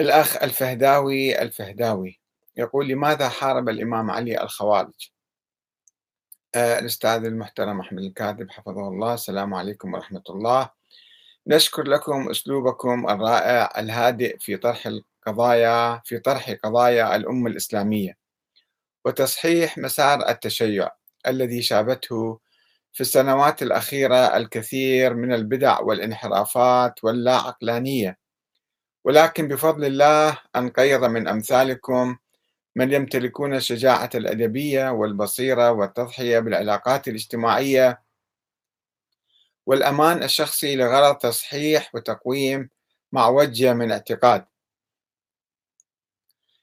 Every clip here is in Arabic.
الأخ الفهداوي الفهداوي يقول لماذا حارب الإمام علي الخوارج؟ آه الأستاذ المحترم أحمد الكاذب حفظه الله. السلام عليكم ورحمة الله. نشكر لكم أسلوبكم الرائع الهادئ في طرح القضايا في طرح قضايا الأمة الإسلامية وتصحيح مسار التشيع الذي شابته في السنوات الأخيرة الكثير من البدع والانحرافات واللا عقلانية ولكن بفضل الله أن قيض من أمثالكم من يمتلكون الشجاعة الأدبية والبصيرة والتضحية بالعلاقات الاجتماعية والأمان الشخصي لغرض تصحيح وتقويم مع وجه من اعتقاد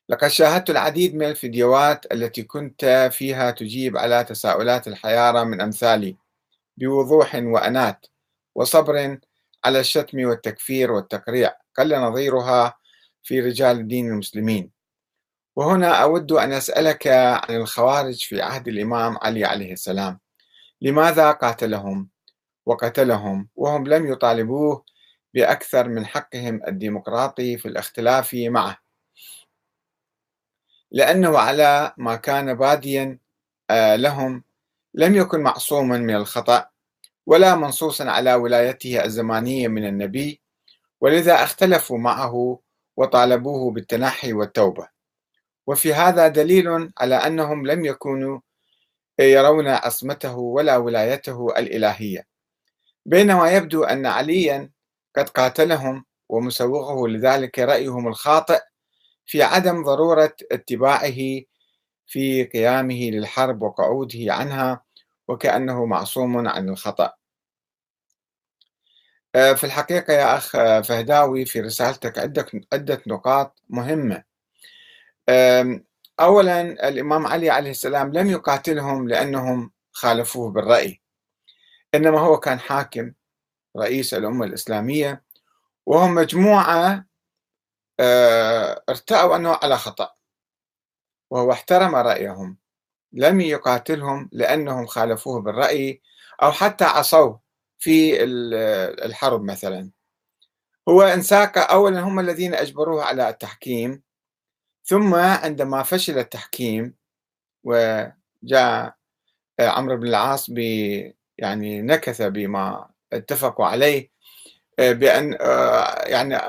لقد شاهدت العديد من الفيديوهات التي كنت فيها تجيب على تساؤلات الحيارى من أمثالي بوضوح وأنات وصبر على الشتم والتكفير والتقريع. قل نظيرها في رجال الدين المسلمين. وهنا أود أن أسألك عن الخوارج في عهد الإمام علي عليه السلام. لماذا قاتلهم وقتلهم وهم لم يطالبوه بأكثر من حقهم الديمقراطي في الاختلاف معه؟ لأنه على ما كان باديا آه، لهم لم يكن معصوما من الخطأ ولا منصوصا على ولايته الزمانية من النبي ولذا اختلفوا معه وطالبوه بالتنحي والتوبة. وفي هذا دليل على أنهم لم يكونوا يرون عصمته ولا ولايته الإلهية. بينما يبدو أن عليا قد قاتلهم ومسوغه لذلك رأيهم الخاطئ في عدم ضرورة اتباعه في قيامه للحرب وقعوده عنها وكأنه معصوم عن الخطأ. في الحقيقة يا أخ فهداوي في رسالتك عدة عدة نقاط مهمة. أولا الإمام علي عليه السلام لم يقاتلهم لأنهم خالفوه بالرأي. إنما هو كان حاكم رئيس الأمة الإسلامية وهم مجموعة آه، ارتأوا أنه على خطأ. وهو احترم رأيهم. لم يقاتلهم لأنهم خالفوه بالرأي أو حتى عصوه. في الحرب مثلا. هو انساق أولا هم الذين أجبروه على التحكيم ثم عندما فشل التحكيم وجاء عمرو بن العاص ب يعني نكث بما اتفقوا عليه بأن يعني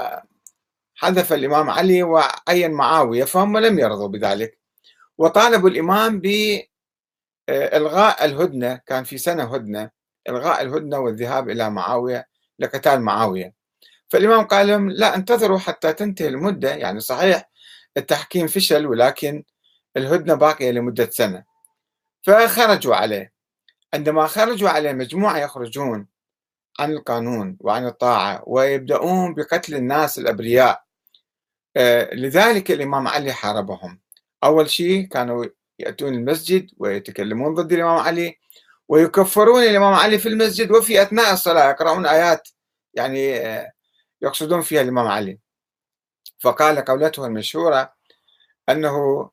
حذف الإمام علي وعين معاوية فهم لم يرضوا بذلك. وطالبوا الإمام بإلغاء الهدنة كان في سنة هدنة. إلغاء الهدنة والذهاب إلى معاوية لقتال معاوية. فالإمام قال لهم لا انتظروا حتى تنتهي المدة. يعني صحيح التحكيم فشل ولكن الهدنة باقية لمدة سنة. فخرجوا عليه. عندما خرجوا عليه مجموعة يخرجون عن القانون وعن الطاعة ويبدأون بقتل الناس الأبرياء. آه، لذلك الإمام علي حاربهم. أول شيء كانوا يأتون المسجد ويتكلمون ضد الإمام علي. ويكفرون الإمام علي في المسجد وفي أثناء الصلاة يقرؤون آيات يعني يقصدون فيها الإمام علي. فقال قولته المشهورة أنه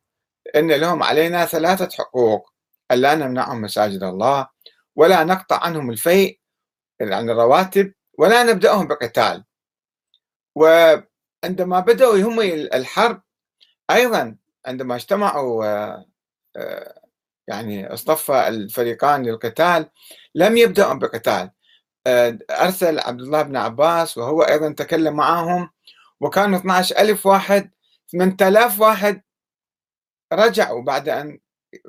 إن لهم علينا ثلاثة حقوق ألا نمنعهم مساجد الله ولا نقطع عنهم الفيء عن الرواتب ولا نبدأهم بقتال. وعندما بدأوا هم الحرب أيضا عندما اجتمعوا آه، آه، يعني اصطف الفريقان للقتال لم يبدأوا بقتال. آه، أرسل عبد الله بن عباس وهو أيضا تكلم معهم وكانوا 12 ألف واحد 8000 واحد رجعوا بعد أن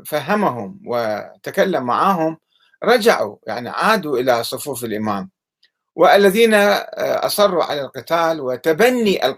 فهمهم وتكلم معهم رجعوا يعني عادوا إلى صفوف الإمام. والذين أصروا على القتال وتبني